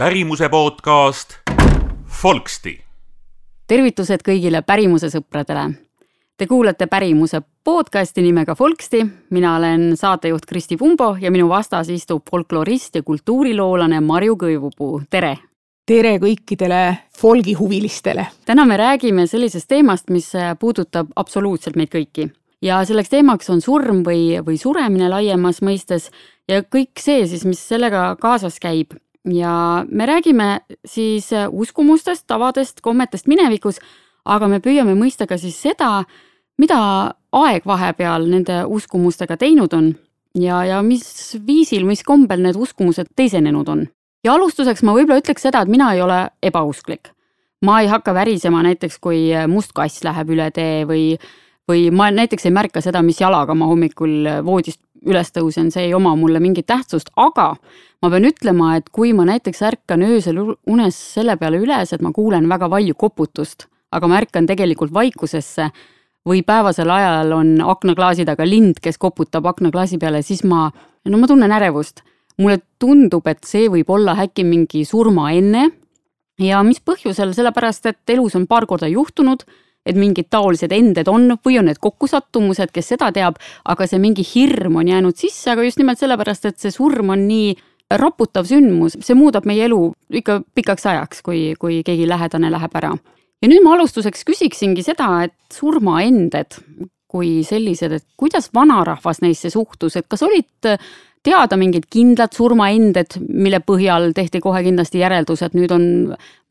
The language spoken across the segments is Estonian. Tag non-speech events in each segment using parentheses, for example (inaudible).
pärimuse podcast Folksti. tervitused kõigile pärimuse sõpradele. Te kuulate pärimuse podcasti nimega Folksti, mina olen saatejuht Kristi Pumbo ja minu vastas istub folklorist ja kultuuriloolane Marju Kõivupuu, tere! tere kõikidele folgihuvilistele! täna me räägime sellisest teemast, mis puudutab absoluutselt meid kõiki ja selleks teemaks on surm või, või suremine laiemas mõistes ja kõik see siis, mis sellega kaasas käib ja me räägime siis äh, uskumustest, tavadest, kommetest minevikus, aga me püüame mõista ka siis seda, mida aeg vahepeal nende uskumustega teinud on ja, ja mis viisil, mis kombel need uskumused teisenenud on. ja alustuseks ma võib-olla ütleks seda, et mina ei ole ebausklik. ma ei hakka värisema näiteks, kui must kass läheb üle tee või, või ma näiteks ei märka seda, mis jalaga ma hommikul voodist üles tõusen, see ei oma mulle mingit tähtsust, aga ma pean ütlema, et kui ma näiteks ärkan öösel unes selle peale üles, et ma kuulen väga palju koputust, aga ma ärkan tegelikult vaikusesse või päevasel ajal on aknaklaasi taga lind, kes koputab aknaklaasi peale, siis ma, no ma tunnen ärevust. mulle tundub, et see võib olla äkki mingi surmaenne. ja mis põhjusel, sellepärast et elus on paar korda juhtunud et mingid taolised ended on või on need kokkusattumused, kes seda teab, aga see mingi hirm on jäänud sisse, aga just nimelt sellepärast, et see surm on nii raputav sündmus, see muudab meie elu ikka pikaks ajaks, kui, kui keegi lähedane läheb ära. ja nüüd ma alustuseks küsiksingi seda, et surmaended kui sellised, et kuidas vanarahvas neisse suhtus, et kas olid teada mingid kindlad surmaended, mille põhjal tehti kohe kindlasti järeldus, et nüüd on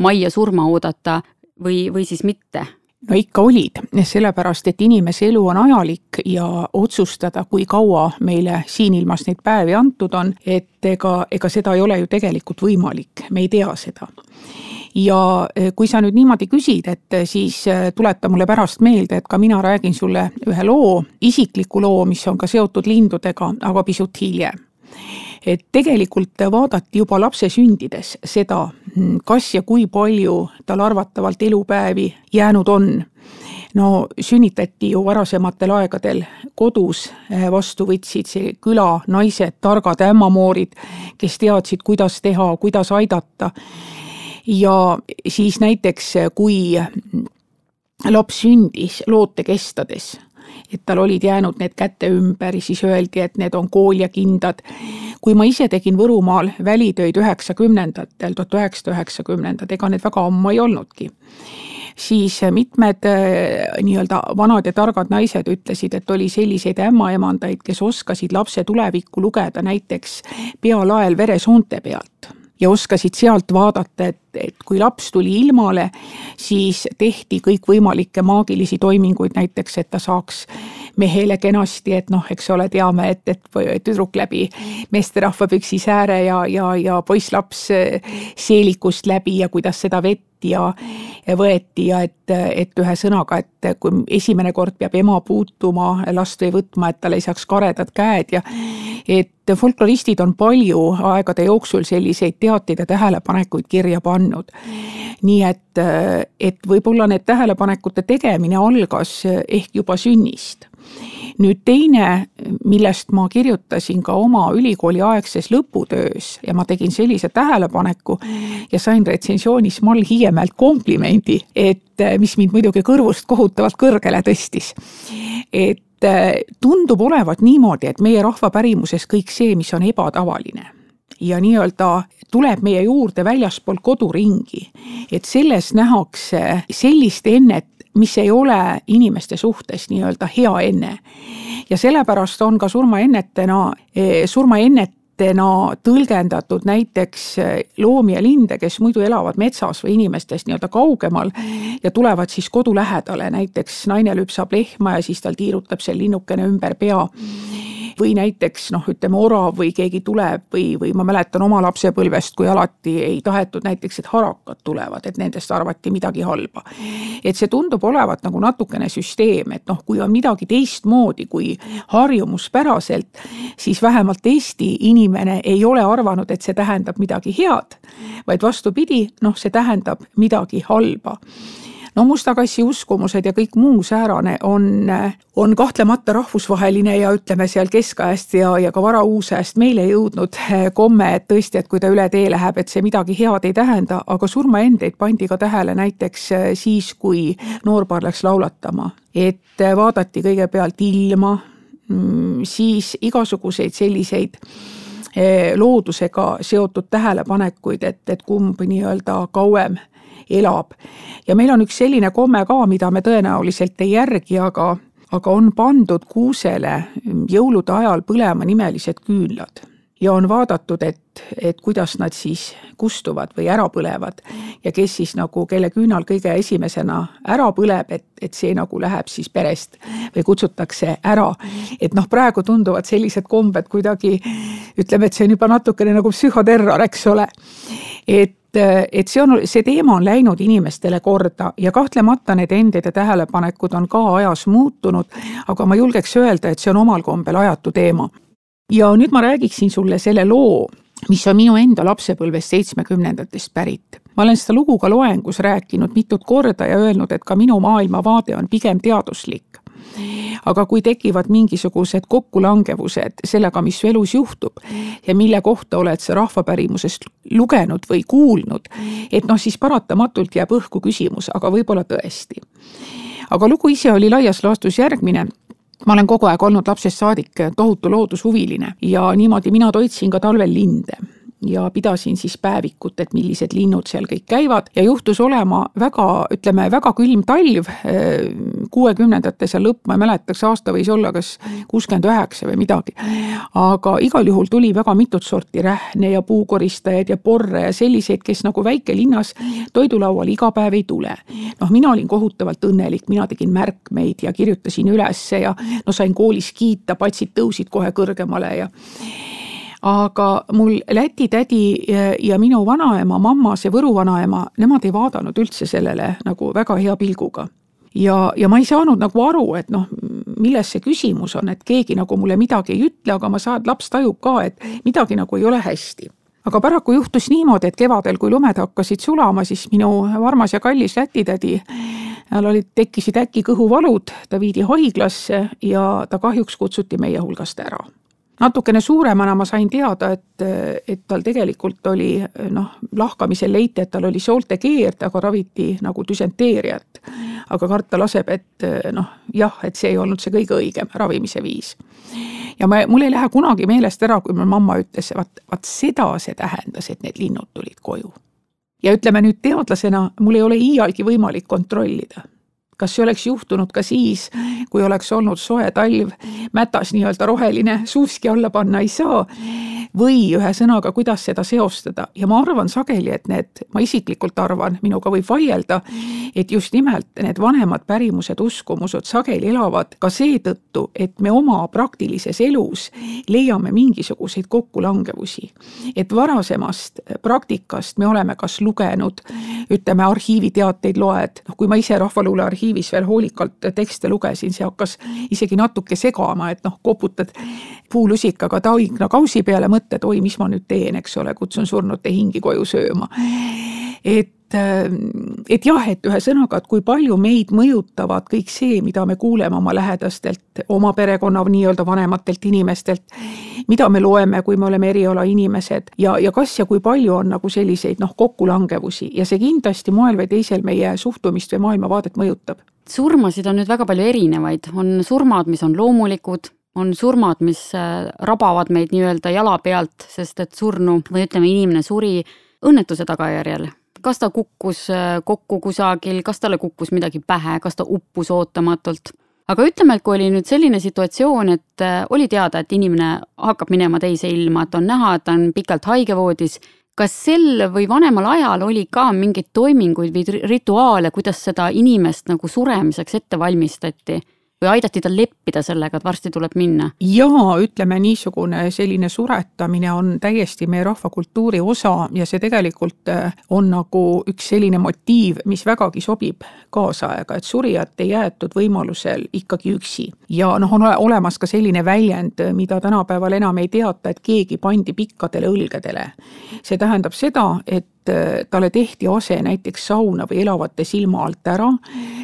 majja surma oodata või, või siis mitte? No ikka olid, sellepärast et inimese elu on ajalik ja otsustada, kui kaua meile siin ilmas neid päevi antud on, et ega, ega seda ei ole ju tegelikult võimalik, me ei tea seda. ja eh, kui sa nüüd niimoodi küsid, et eh, siis eh, tuleta mulle pärast meelde, et ka mina räägin sulle ühe loo, isikliku loo, mis on ka seotud lindudega, aga pisut hiljem et tegelikult vaadati juba lapse sündides seda, kas ja kui palju tal arvatavalt elupäevi jäänud on no sünnitati ju varasematel aegadel kodus, eh, vastu võtsid see küla naised, targad ämmamoorid, kes teadsid, kuidas teha, kuidas aidata. ja siis näiteks, kui laps sündis loote kestades et tal olid jäänud need käte ümber, siis öeldi, et need on kooljakindad. kui ma ise tegin Võrumaal välitöid üheksakümnendatel, tuhat üheksasada üheksakümnendad, ega need väga ammu ei olnudki siis mitmed äh, nii-öelda vanad ja targad naised ütlesid, et oli selliseid ämmaemandaid, kes oskasid lapse tulevikku lugeda näiteks pealael veresoonte pealt ja oskasid sealt vaadata, et, et kui laps tuli ilmale, siis tehti kõikvõimalikke maagilisi toiminguid, näiteks et ta saaks mehele kenasti, et noh, eks ole, teame, et, et tüdruk läbi meesterahva püksisääre ja, ja, ja poisslaps seelikust läbi ja kuidas seda vett ja võeti ja et, et ühesõnaga, et kui esimene kord peab ema puutuma last või võtma, et tal ei saaks karedad käed ja et folkloristid on palju aegade jooksul selliseid teateid ja tähelepanekuid kirja pannud. nii et, et võib-olla need tähelepanekute tegemine algas ehk juba sünnist nüüd teine, millest ma kirjutasin ka oma ülikooliaegses lõputöös ja ma tegin sellise tähelepaneku ja sain retsiensioonis Mall Hiiemäelt komplimendi, et mis mind muidugi kõrvust kohutavalt kõrgele tõstis. et tundub olevat niimoodi, et meie rahva pärimuses kõik see, mis on ebatavaline ja nii-öelda tuleb meie juurde väljaspoolt koduringi, et selles nähakse sellist ennet, mis ei ole inimeste suhtes nii-öelda hea enne. ja sellepärast on ka surmaennetena, eh, surmaennetena tõlgendatud näiteks eh, loomi ja linde, kes muidu elavad metsas või inimestest nii-öelda kaugemal ja tulevad siis kodu lähedale, näiteks naine lüpsab lehma ja siis tal tiirutab see linnukene ümber pea või näiteks noh, ütleme orav või keegi tuleb või, või ma mäletan oma lapsepõlvest, kui alati ei tahetud näiteks, et harakad tulevad, et nendest arvati midagi halba. et see tundub olevat nagu natukene süsteem, et noh, kui on midagi teistmoodi kui harjumuspäraselt, siis vähemalt Eesti inimene ei ole arvanud, et see tähendab midagi head, vaid vastupidi, noh, see tähendab midagi halba no musta kassi uskumused ja kõik muu säärane on, on kahtlemata rahvusvaheline ja ütleme seal keskajast ja, ja ka varauusajast meile jõudnud komme, et tõesti, et kui ta üle tee läheb, et see midagi head ei tähenda, aga surmaendeid pandi ka tähele näiteks siis, kui noorpaar läks laulatama, et vaadati kõigepealt ilma, mm, siis igasuguseid selliseid eh, loodusega seotud tähelepanekuid, et, et kumb nii-öelda kauem elab. ja meil on üks selline komme ka, mida me tõenäoliselt ei järgi, aga, aga on pandud kuusele jõulude ajal põlema nimelised küünlad ja on vaadatud, et, et kuidas nad siis kustuvad või ära põlevad ja kes siis nagu, kelle küünal kõige esimesena ära põleb, et, et see nagu läheb siis perest või kutsutakse ära. et noh, praegu tunduvad sellised kombed kuidagi, ütleme, et see on juba natukene nagu psühhoterror, eks ole. et et see on, see teema on läinud inimestele korda ja kahtlemata need endid ja tähelepanekud on ka ajas muutunud, aga ma julgeks öelda, et see on omal kombel ajatu teema. Ja nüüd ma räägiksin sulle selle loo, mis on minu enda lapsepõlvest seitsmekümnendatest pärit. ma olen seda lugu ka loengus rääkinud mitut korda ja öelnud, et ka minu maailmavaade on pigem teaduslik aga kui tekivad mingisugused kokkulangevused sellega, mis su elus juhtub ja mille kohta oled sa rahvapärimusest lugenud või kuulnud, et noh, siis paratamatult jääb õhku küsimus, aga võib-olla tõesti. aga lugu ise oli laias laastus järgmine ma olen kogu aeg olnud lapsest saadik tohutu loodushuviline ja niimoodi mina toitsin ka talvel linde ja pidasin siis päevikut, et millised linnud seal kõik käivad ja juhtus olema väga, ütleme, väga külm talv, eh, kuuekümnendate seal lõpp, ma ei mäleta, kas aasta võis olla kas kuuskümmend üheksa või midagi. aga igal juhul tuli väga mitut sorti rähne ja puukoristajaid ja porre ja selliseid, kes nagu väikelinnas toidulauale iga päev ei tule. noh, mina olin kohutavalt õnnelik, mina tegin märkmeid ja kirjutasin ülesse ja no sain koolis kiita, patsid tõusid kohe kõrgemale ja aga mul Läti tädi ja minu vanaema, mamma, see Võru vanaema, nemad ei vaadanud üldse sellele nagu väga hea pilguga. ja, ja ma ei saanud nagu aru, et noh, milles see küsimus on, et keegi nagu mulle midagi ei ütle, aga ma saan, laps tajub ka, et midagi nagu ei ole hästi aga paraku juhtus niimoodi, et kevadel, kui lumed hakkasid sulama, siis minu armas ja kallis Läti tädi tal olid, tekkisid äkki kõhuvalud, ta viidi haiglasse ja ta kahjuks kutsuti meie hulgast ära natukene suuremana ma sain teada, et, et tal tegelikult oli noh, lahkamisel leiti, et tal oli sooltekeerd, aga raviti nagu düsenteeriat. aga karta laseb, et noh, jah, et see ei olnud see kõige õigem ravimise viis. ja ma, mul ei lähe kunagi meelest ära, kui mu mamma ütles, vaat, vaat seda see tähendas, et need linnud tulid koju. ja ütleme nüüd teadlasena, mul ei ole iialgi võimalik kontrollida kas see oleks juhtunud ka siis, kui oleks olnud soe talv, mätas nii-öelda roheline, suuski alla panna ei saa või ühesõnaga, kuidas seda seostada ja ma arvan sageli, et need, ma isiklikult arvan, minuga võib vaielda, et just nimelt need vanemad pärimused, uskumused sageli elavad ka seetõttu, et me oma praktilises elus leiame mingisuguseid kokkulangevusi. et varasemast praktikast me oleme kas lugenud, ütleme arhiiviteateid loed, noh kui ma ise Rahvaluule arhiivis veel hoolikalt tekste lugesin, see hakkas isegi natuke segama, et noh, koputad puulusikaga taigna kausi peale, mõtled, oi, mis ma nüüd teen, eks ole, kutsun surnute hingi koju sööma. et et jah, et ühesõnaga, et kui palju meid mõjutavad kõik see, mida me kuuleme oma lähedastelt, oma perekonna nii-öelda vanematelt inimestelt, mida me loeme, kui me oleme erialainimesed ja, ja kas ja kui palju on nagu selliseid noh, kokkulangevusi. Ja see kindlasti moel või teisel meie suhtumist või maailmavaadet mõjutab. Surmasid on nüüd väga palju erinevaid, on surmad, mis on loomulikud, on surmad, mis äh, rabavad meid nii-öelda jala pealt, sest et surnu või ütleme, inimene suri õnnetuse tagajärjel. Kas ta kukkus äh, kokku kusagil, kas talle kukkus midagi pähe, kas ta uppus ootamatult. aga ütleme, et kui oli nüüd selline situatsioon, et äh, oli teada, et inimene hakkab minema teise ilma, et on näha, et ta on pikalt haigevoodis, kas sel või vanemal ajal oli ka mingeid toiminguid või rituaale, kuidas seda inimest nagu suremiseks ette valmistati? Või aidati tal leppida sellega, et varsti tuleb minna? jaa, ütleme niisugune selline suretamine on täiesti meie rahvakultuuri osa ja see tegelikult äh, on nagu üks selline motiiv, mis vägagi sobib kaasaega, et surijat ei jäetud võimalusel ikkagi üksi. ja noh, on olemas ka selline väljend, mida tänapäeval enam ei teata, et keegi pandi pikkadele õlgedele. see tähendab seda, et talle tehti ase näiteks sauna või elavate silma alt ära,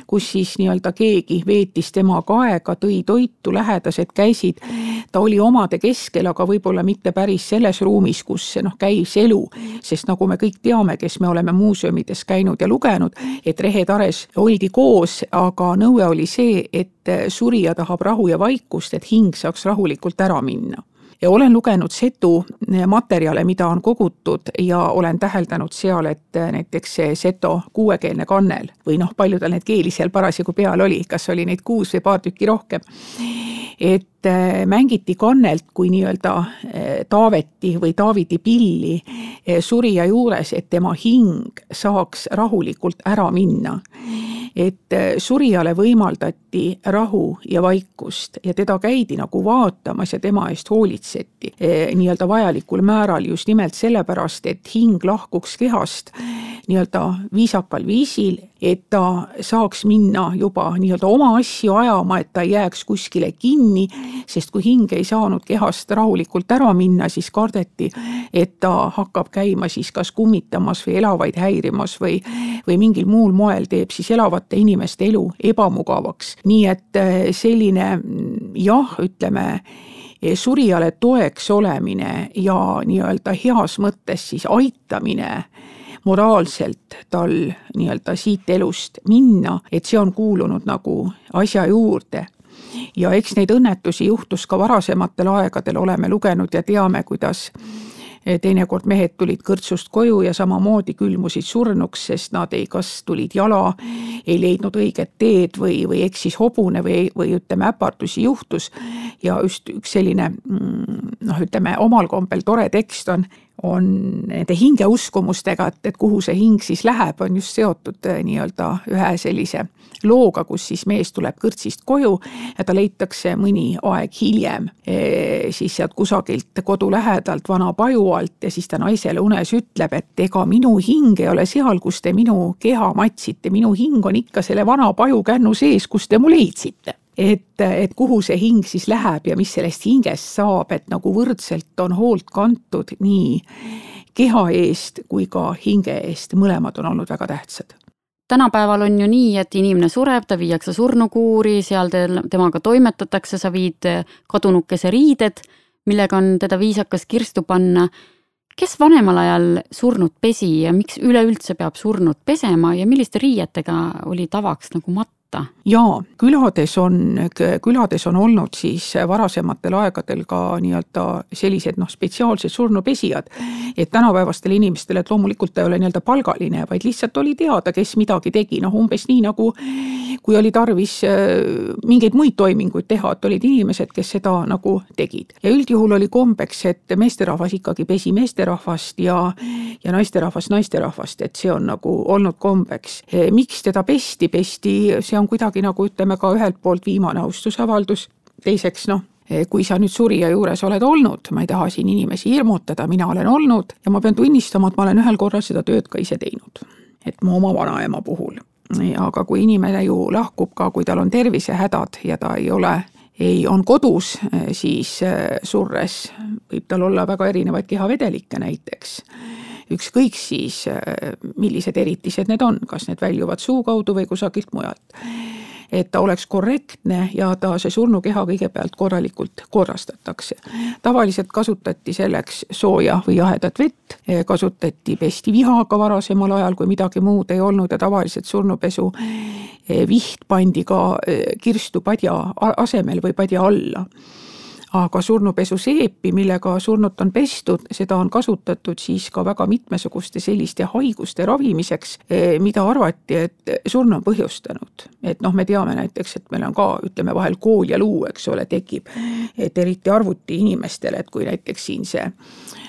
kus siis nii-öelda keegi veetis temaga aega, tõi toitu, lähedased käisid, ta oli omade keskel, aga võib-olla mitte päris selles ruumis, kus noh, käis elu, sest nagu me kõik teame, kes me oleme muuseumides käinud ja lugenud, et Rehe-Tares oldi koos, aga nõue oli see, et surija tahab rahu ja vaikust, et hing saaks rahulikult ära minna ja olen lugenud setu materjale, mida on kogutud ja olen täheldanud seal, et näiteks see seto kuuekeelne kannel või noh, palju tal neid keeli seal parasjagu peal oli, kas oli neid kuus või paar tükki rohkem. et äh, mängiti kannelt kui nii-öelda äh, Taaveti või Taavidi pilli äh, surija juures, et tema hing saaks rahulikult ära minna. Et surijale võimaldati rahu ja vaikust ja teda käidi nagu vaatamas ja tema eest hoolitseti nii-öelda vajalikul määral just nimelt sellepärast, et hing lahkuks kehast nii-öelda viisakal viisil, et ta saaks minna juba nii-öelda oma asju ajama, et ta ei jääks kuskile kinni, sest kui hing ei saanud kehast rahulikult ära minna, siis kardeti, et ta hakkab käima siis kas kummitamas või elavaid häirimas või, või mingil muul moel teeb siis elavate inimeste elu ebamugavaks. nii et eh, selline jah, ütleme eh, surijale toeks olemine ja nii-öelda heas mõttes siis aitamine moraalselt tal nii-öelda siit elust minna, et see on kuulunud nagu asja juurde ja eks neid õnnetusi juhtus ka varasematel aegadel, oleme lugenud ja teame, kuidas teinekord mehed tulid kõrtsust koju ja samamoodi külmusid surnuks, sest nad ei, kas tulid jala, ei leidnud õiget teed või, või eksis hobune või, või ütleme, äpardusi juhtus. ja just üks selline mm, noh, ütleme omal kombel tore tekst on on nende hingeuskumustega, et, et kuhu see hing siis läheb, on just seotud eh, nii-öelda ühe sellise looga, kus siis mees tuleb kõrtsist koju ja ta leitakse mõni aeg hiljem siis sealt kusagilt kodu lähedalt vana paju alt ja siis ta naisele unes ütleb, et ega minu hing ei ole seal, kus te minu keha matsite, minu hing on ikka selle vana pajukännu sees, kus te mu leidsite et, et kuhu see hing siis läheb ja mis sellest hingest saab, et nagu võrdselt on hoolt kantud nii keha eest kui ka hinge eest, mõlemad on olnud väga tähtsad tänapäeval on ju nii, et inimene sureb, ta viiakse surnukuuri, seal temaga toimetatakse, sa viid kadunukese riided, millega on teda viisakas kirstu panna. kes vanemal ajal surnut pesi ja miks üleüldse peab surnut pesema ja milliste riietega oli tavaks nagu matta? Kohta? jaa, külades on, külades on olnud siis varasematel aegadel ka nii-öelda sellised noh, spetsiaalsed surnupesijad. et tänapäevastele inimestele, et loomulikult ta ei ole nii-öelda palgaline, vaid lihtsalt oli teada, kes midagi tegi, noh umbes nii nagu kui oli tarvis äh, mingeid muid toiminguid teha, et olid inimesed, kes seda nagu tegid. ja üldjuhul oli kombeks, et meesterahvas ikkagi pesi meesterahvast ja, ja naisterahvas naisterahvast, et see on nagu olnud kombeks. miks teda pesti, pesti, see on on kuidagi nagu ütleme ka ühelt poolt viimane austusavaldus, teiseks noh, kui sa nüüd surija juures oled olnud, ma ei taha siin inimesi hirmutada, mina olen olnud ja ma pean tunnistama, et ma olen ühel korral seda tööd ka ise teinud. et mu oma vanaema puhul. aga kui inimene ju lahkub ka, kui tal on tervisehädad ja ta ei ole ei, on kodus, siis äh, surres võib tal olla väga erinevaid kehavedelikke näiteks ükskõik siis, äh, millised eritised need on, kas need väljuvad suu kaudu või kusagilt mujalt. et ta oleks korrektne ja ta, see surnukeha kõigepealt korralikult korrastatakse. tavaliselt kasutati selleks sooja või jahedat vett, kasutati pesti vihaga varasemal ajal, kui midagi muud ei olnud ja tavaliselt surnupesu eh, viht pandi ka kirstu padja asemel või padja alla aga surnupesuseepi, millega surnut on pestud, seda on kasutatud siis ka väga mitmesuguste selliste haiguste ravimiseks, eh, mida arvati, et surnu on põhjustanud. et noh, me teame näiteks, et meil on ka, ütleme vahel kool ja luu, eks ole, tekib, et eriti arvuti inimestele, et kui näiteks siin see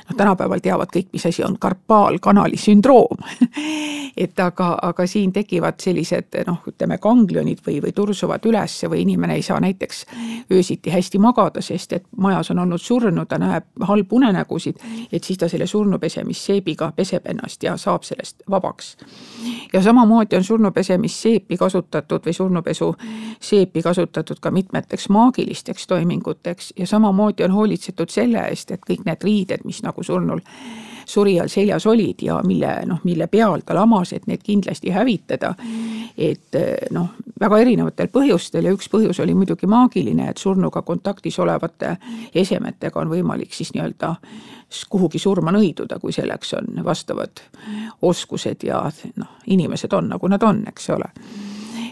noh, tänapäeval teavad kõik, mis asi on karpaalkanali sündroom (laughs) et aga, aga siin tekivad sellised noh, ütleme ganglionid või, või tursuvad üles või inimene ei saa näiteks öösiti hästi magada, sest et majas on olnud surnu, ta näeb halbu unenägusid, et siis ta selle surnupesemisseebiga peseb ennast ja saab sellest vabaks. ja samamoodi on surnupesemisseepi kasutatud või surnupesuseepi kasutatud ka mitmeteks maagilisteks toiminguteks ja samamoodi on hoolitsetud selle eest, et kõik need riided, mis nagu surnul surijal seljas olid ja mille noh, mille peal ta lamas, et need kindlasti hävitada. et noh, väga erinevatel põhjustel ja üks põhjus oli muidugi maagiline, et surnuga kontaktis olevate esemetega on võimalik siis nii-öelda kuhugi surma nõiduda, kui selleks on vastavad oskused ja noh, inimesed on nagu nad on, eks ole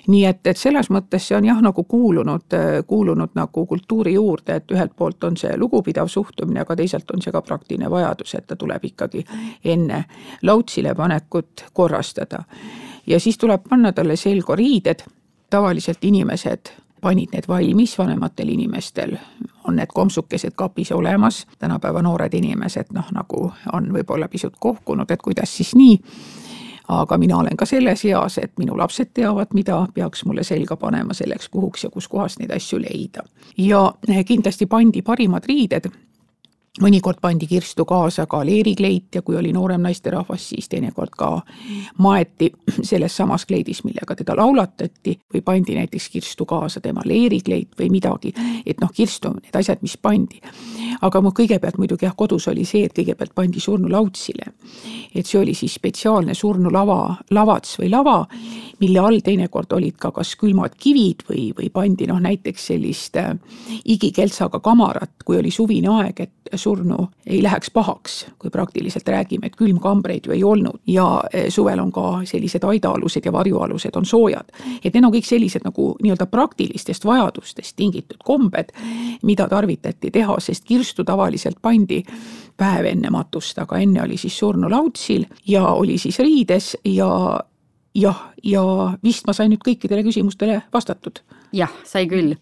nii et, et selles mõttes see on jah, nagu kuulunud, kuulunud nagu kultuuri juurde, et ühelt poolt on see lugupidav suhtumine, aga teisalt on see ka praktiline vajadus, et ta tuleb ikkagi enne lautsile panekut korrastada. ja siis tuleb panna talle selga riided, tavaliselt inimesed panid need valmis, vanematel inimestel on need kompsukesed kapis olemas, tänapäeva noored inimesed noh, nagu on võib-olla pisut kohkunud, et kuidas siis nii aga mina olen ka selles eas, et minu lapsed teavad, mida peaks mulle selga panema selleks puhuks ja kuskohast neid asju leida. ja kindlasti pandi parimad riided mõnikord pandi kirstu kaasa ka leerikleit ja kui oli noorem naisterahvas, siis teinekord ka maeti selles samas kleidis, millega teda laulatati või pandi näiteks kirstu kaasa tema leerikleit või midagi, et noh, kirstu, need asjad, mis pandi. aga mu kõigepealt muidugi jah, kodus oli see, et kõigepealt pandi surnu lautsile. et see oli siis spetsiaalne surnulava, lavats või lava, mille all teinekord olid ka kas külmad kivid või, või pandi noh, näiteks sellist äh, igikeltsaga kamarat, kui oli suvine aeg, et surnu ei läheks pahaks, kui praktiliselt räägime, et külmkambreid ju ei olnud ja e, suvel on ka sellised aidaalused ja varjualused on soojad. et need on kõik sellised nagu nii-öelda praktilistest vajadustest tingitud kombed, mida tarvitati teha, sest kirstu tavaliselt pandi päev enne matust, aga enne oli siis surnu lautsil ja oli siis riides ja jah, ja vist ma sain nüüd kõikidele küsimustele vastatud. jah, sai küll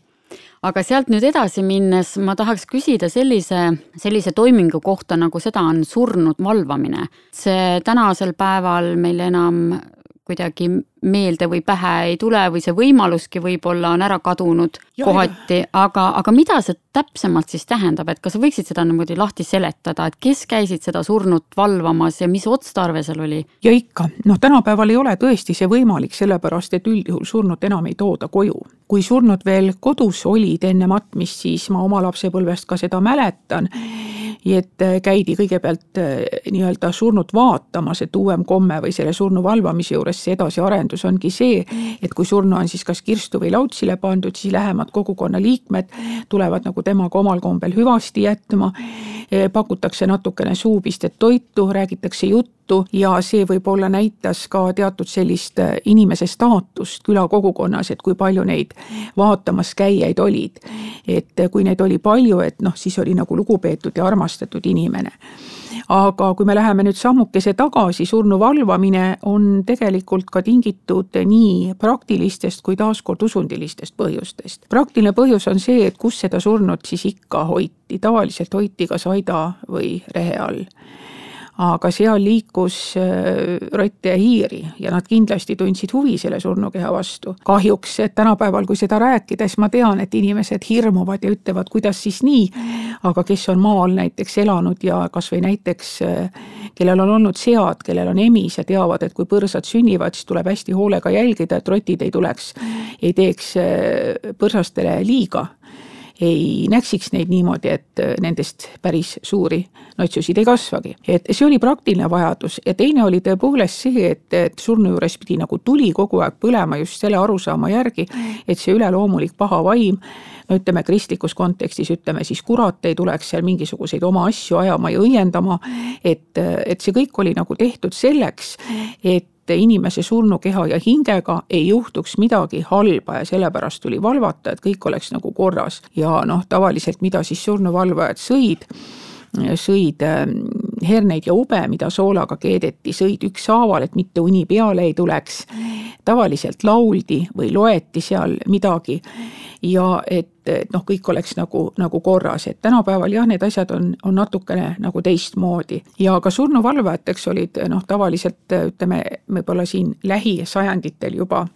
aga sealt nüüd edasi minnes ma tahaks küsida sellise, sellise toimingu kohta, nagu seda on surnud valvamine. see tänasel päeval meil enam kuidagi meelde või pähe ei tule või see võimaluski võib-olla on ära kadunud ja, kohati, aga, aga mida see täpsemalt siis tähendab, et kas sa võiksid seda niimoodi lahti seletada, et kes käisid seda surnut valvamas ja mis otstarve seal oli? ja ikka, noh, tänapäeval ei ole tõesti see võimalik, sellepärast et üldjuhul surnut enam ei tooda koju. kui surnud veel kodus olid enne matmist, siis ma oma lapsepõlvest ka seda mäletan et äh, käidi kõigepealt äh, nii-öelda surnut vaatamas, et uuem komme või selle surnu valvamise juures see edasiarendus ongi see, et kui surnu on siis kas kirstu või lautsile pandud, siis lähemad kogukonna liikmed tulevad nagu temaga omal kombel hüvasti jätma Eh, pakutakse natukene suupistet toitu, räägitakse juttu ja see võib-olla näitas ka teatud sellist eh, inimese staatust külakogukonnas, et kui palju neid vaatamas käijaid olid. et kui neid oli palju, et noh, siis oli nagu lugupeetud ja armastatud inimene aga kui me läheme nüüd sammukese tagasi, surnu valvamine on tegelikult ka tingitud nii praktilistest kui taaskord usundilistest põhjustest. praktiline põhjus on see, et kus seda surnut siis ikka hoiti, tavaliselt hoiti kas aida või rehe all aga seal liikus äh, rotte ja hiiri ja nad kindlasti tundsid huvi selle surnukeha vastu. kahjuks, tänapäeval, kui seda rääkides, ma tean, et inimesed hirmuvad ja ütlevad, kuidas siis nii, aga kes on maal näiteks elanud ja kas või näiteks äh, kellel on olnud sead, kellel on emis ja teavad, et kui põrsad sünnivad, siis tuleb hästi hoolega jälgida, et rotid ei tuleks, ei teeks äh, põrsastele liiga ei näksiks neid niimoodi, et äh, nendest päris suuri notsusid ei kasvagi. et see oli praktiline vajadus ja teine oli tõepoolest see, et, et surnu juures pidi nagu tuli kogu aeg põlema just selle arusaama järgi, et see üleloomulik paha vaim, no ütleme kristlikus kontekstis ütleme siis kurat ei tuleks seal mingisuguseid oma asju ajama ja õiendama, et, et see kõik oli nagu tehtud selleks, et et inimese surnukeha ja hingega ei juhtuks midagi halba ja sellepärast tuli valvata, et kõik oleks nagu korras. ja noh, tavaliselt mida siis surnuvalvajad sõid, sõid ähm, herneid ja ube, mida soolaga keedeti, sõid ükshaaval, et mitte uni peale ei tuleks. tavaliselt lauldi või loeti seal midagi ja et, et noh, kõik oleks nagu, nagu korras, et tänapäeval jah, need asjad on, on natukene nagu teistmoodi. ja ka surnuvalvajateks olid noh, tavaliselt ütleme, võib-olla siin lähisajanditel juba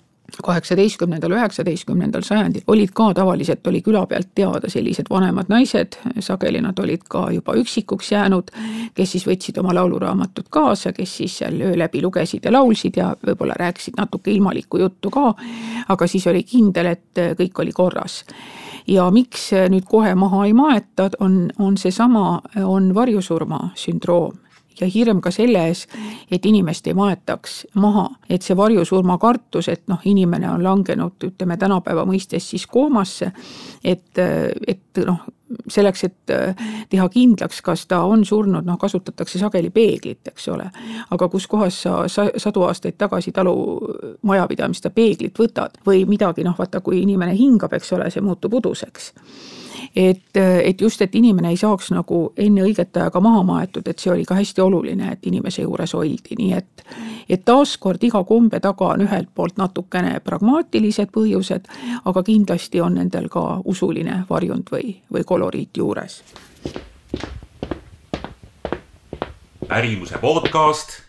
kaheksateistkümnendal, üheksateistkümnendal sajandil olid ka tavaliselt, oli küla pealt teada sellised vanemad naised, sageli nad olid ka juba üksikuks jäänud, kes siis võtsid oma lauluraamatud kaasa, kes siis seal öö läbi lugesid ja laulsid ja võib-olla rääkisid natuke ilmalikku juttu ka, aga siis oli kindel, et kõik oli korras. ja miks nüüd kohe maha ei maeta, on, on seesama, on varjusurma sündroom ja hirm ka selle ees, et inimest ei maetaks maha, et see varjusurma kartus, et noh, inimene on langenud, ütleme tänapäeva mõistes siis koomasse, et, et noh, selleks, et teha kindlaks, kas ta on surnud, noh kasutatakse sageli peeglit, eks ole. aga kus kohas sa, sa sadu aastaid tagasi talumajapidamiste peeglit võtad või midagi, noh vaata, kui inimene hingab, eks ole, see muutub uduseks et, et just, et inimene ei saaks nagu enne õiget aega maha maetud, et see oli ka hästi oluline, et inimese juures oldi, nii et et taaskord iga kombe taga on ühelt poolt natukene pragmaatilised põhjused, aga kindlasti on nendel ka usuline varjund või, või koloriit juures. ärimuse podcast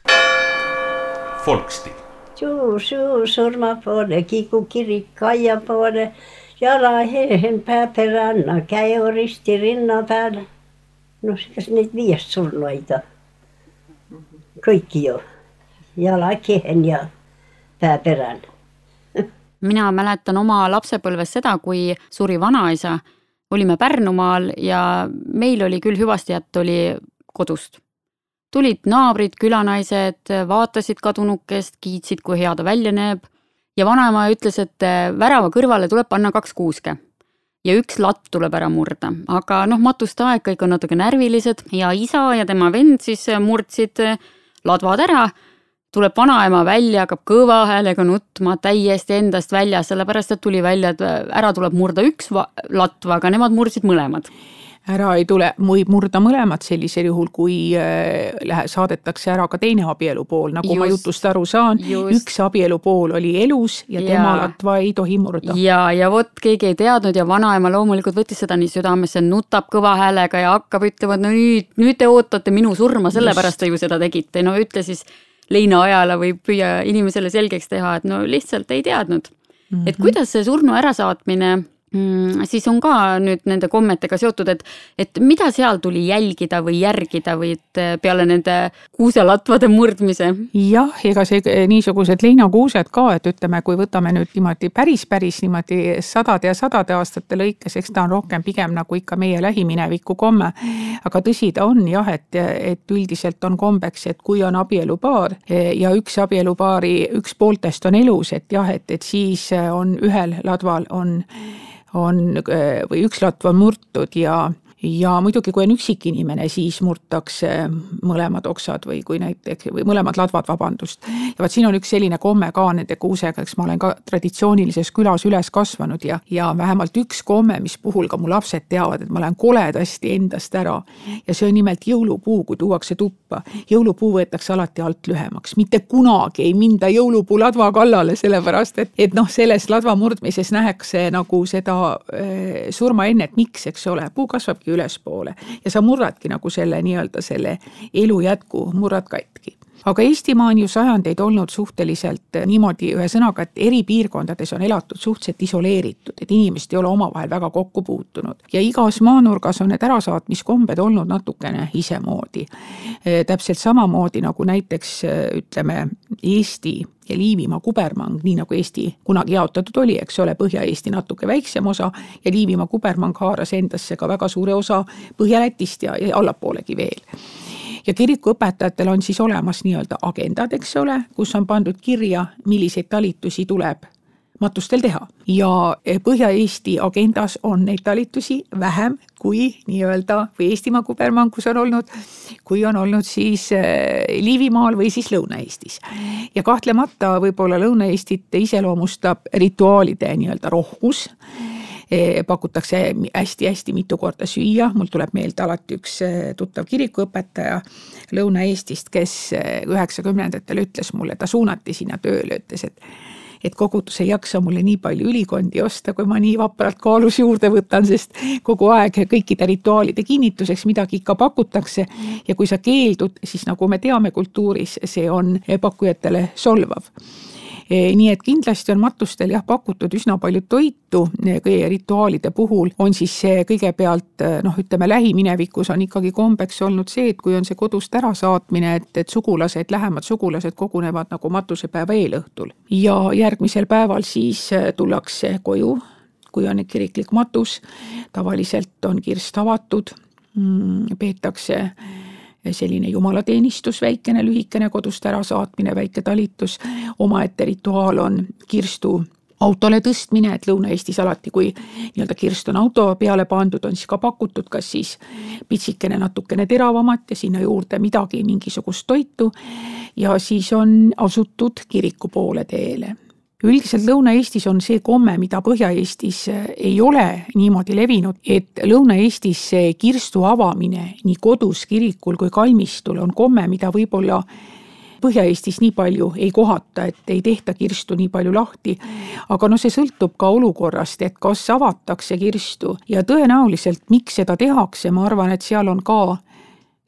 Folksti. suur, suur surma poole, Kiku kirik Kaia poole jalahehen pääperanna, käe risti rinna peal. noh, kas neid viiest surnuaid on? kõiki ju, jalakehen ja pääperann mina mäletan oma lapsepõlves seda, kui suri vanaisa, olime Pärnumaal ja meil oli küll hüvastijätt oli kodust. tulid naabrid, külanaised, vaatasid kadunukest, kiitsid, kui hea ta välja näeb ja vanaema ütles, et äh, värava kõrvale tuleb panna kaks kuuske. Ja üks latt tuleb ära murda, aga noh, matuste aeg, kõik on natuke närvilised. Ja isa ja tema vend siis äh, murdsid äh, ladvad ära. tuleb vanaema välja, hakkab kõva häälega nutma, täiesti endast väljas, sellepärast et tuli välja, et ära tuleb murda üks latv, aga nemad murdsid mõlemad ära ei tule, võib murda mõlemat sellisel juhul, kui äh, lähe-, saadetakse ära ka teine abielupool, nagu just, ma jutust aru saan, üks abielupool oli elus ja, ja tema latva ei tohi murda. ja, ja vot keegi ei teadnud ja vanaema loomulikult võttis seda nii südamesse, nutab kõva häälega ja hakkab ütlema, et no nüüd, nüüd te ootate minu surma, sellepärast te ju seda tegite, no ütle siis leinaajale või püüa inimesele selgeks teha, et no lihtsalt ei teadnud mm. -hmm. et kuidas see surnu ärasaatmine Mm, siis on ka nüüd nende kommetega seotud, et, et mida seal tuli jälgida või järgida või et eh, peale nende kuuselatvade murdmise? jah, ega see eh, niisugused leinakuused ka, et ütleme, kui võtame nüüd niimoodi päris, päris niimoodi sadade ja sadade aastate lõikes, eks ta on rohkem pigem nagu ikka meie lähimineviku komme. aga tõsi ta on jah, et, et üldiselt on kombeks, et kui on abielupaar eh, ja üks abielupaari, üks pooltest on elus, et jah, et, et siis on ühel ladval on on või üks latv on murtud ja ja muidugi, kui on üksik inimene, siis murtakse mõlemad oksad või kui näiteks, või mõlemad ladvad, vabandust. ja vot siin on üks selline komme ka nende kuusega, eks ma olen ka traditsioonilises külas üles kasvanud ja, ja vähemalt üks komme, mis puhul ka mu lapsed teavad, et ma lähen koledasti endast ära. ja see on nimelt jõulupuu, kui tuuakse tuppa. jõulupuu võetakse alati alt lühemaks, mitte kunagi ei minda jõulupuu ladva kallale, sellepärast et, et noh, selles ladva murdmises nähakse nagu seda äh, surmaennet, miks, eks ole, puu kasvabki ülespoole. Ja sa murradki nagu selle nii-öelda selle elu jätku, murrad katki aga Eestimaa on ju sajandeid olnud suhteliselt niimoodi, ühesõnaga, et eri piirkondades on elatud suhteliselt isoleeritud, et inimesed ei ole omavahel väga kokku puutunud. ja igas maanurgas on need ärasaatmiskombed olnud natukene isemoodi. täpselt samamoodi nagu näiteks ütleme, Eesti ja Liivimaa kubermang, nii nagu Eesti kunagi jaotatud oli, eks ole, Põhja-Eesti natuke väiksem osa ja Liivimaa kubermang haaras endasse ka väga suure osa Põhja-Lätist ja, ja allapoolegi veel ja kirikuõpetajatel on siis olemas nii-öelda agendad, eks ole, kus on pandud kirja, milliseid talitusi tuleb matustel teha ja Põhja-Eesti agendas on neid talitusi vähem kui nii-öelda või Eestimaa kubermangus on olnud, kui on olnud siis eh, Liivimaal või siis Lõuna-Eestis. ja kahtlemata võib-olla Lõuna-Eestit iseloomustab rituaalide nii-öelda rohkus pakutakse hästi-hästi mitu korda süüa, mul tuleb meelde alati üks eh, tuttav kirikuõpetaja Lõuna-Eestist, kes eh, üheksakümnendatel ütles mulle, ta suunati sinna tööle, ütles, et et kogudus ei jaksa mulle nii palju ülikondi osta, kui ma nii vapralt kaalus juurde võtan, sest kogu aeg kõikide rituaalide kinnituseks midagi ikka pakutakse. ja kui sa keeldud, siis nagu me teame kultuuris, see on pakkujatele solvav Eh, nii et kindlasti on matustel jah, pakutud üsna palju toitu eh, kõige rituaalide puhul, on siis see kõigepealt eh, noh, ütleme lähiminevikus on ikkagi kombeks olnud see, et kui on see kodust ärasaatmine, et, et sugulased, lähemad sugulased kogunevad nagu matusepäeva eelõhtul. Ja järgmisel päeval siis tullakse koju, kui on kiriklik matus, tavaliselt on kirst avatud, mm, peetakse selline jumalateenistus väikene, lühikene, kodust ärasaatmine, väike talitus, omaette rituaal on kirstu autole tõstmine, et Lõuna-Eestis alati, kui nii-öelda kirst on auto peale pandud, on siis ka pakutud kas siis pitsikene natukene teravamat ja sinna juurde midagi, mingisugust toitu. ja siis on asutud kiriku poole teele üldiselt Lõuna-Eestis on see komme, mida Põhja-Eestis ei ole niimoodi levinud, et Lõuna-Eestis see kirstu avamine nii kodus, kirikul kui kalmistul on komme, mida võib-olla Põhja-Eestis nii palju ei kohata, et ei tehta kirstu nii palju lahti. aga noh, see sõltub ka olukorrast, et kas avatakse kirstu ja tõenäoliselt, miks seda tehakse, ma arvan, et seal on ka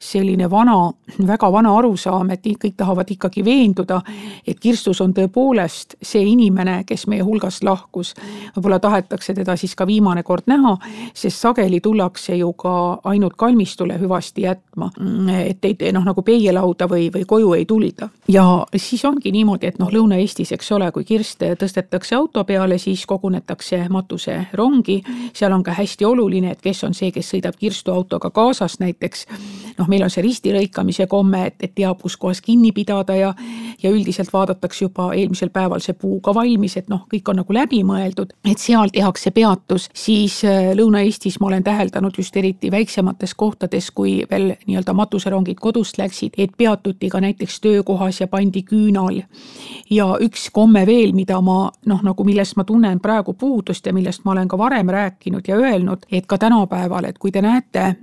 selline vana, väga vana arusaam, et kõik tahavad ikkagi veenduda, et kirstus on tõepoolest see inimene, kes meie hulgast lahkus. võib-olla tahetakse teda siis ka viimane kord näha, sest sageli tullakse ju ka ainult kalmistule hüvasti jätma. et ei noh, nagu peielauda või, või koju ei tulda. ja siis ongi niimoodi, et noh, Lõuna-Eestis, eks ole, kui kirst tõstetakse auto peale, siis kogunetakse matuserongi. seal on ka hästi oluline, et kes on see, kes sõidab kirstuautoga kaasas näiteks noh, meil on see ristilõikamise komme, et, et teab, kus kohas kinni pidada ja ja üldiselt vaadatakse juba eelmisel päeval see puu ka valmis, et noh, kõik on nagu läbi mõeldud, et seal tehakse peatus, siis äh, Lõuna-Eestis ma olen täheldanud just eriti väiksemates kohtades, kui veel nii-öelda matuserongid kodust läksid, et peatuti ka näiteks töökohas ja pandi küünal. ja üks komme veel, mida ma noh, nagu millest ma tunnen praegu puudust ja millest ma olen ka varem rääkinud ja öelnud, et ka tänapäeval, et kui te näete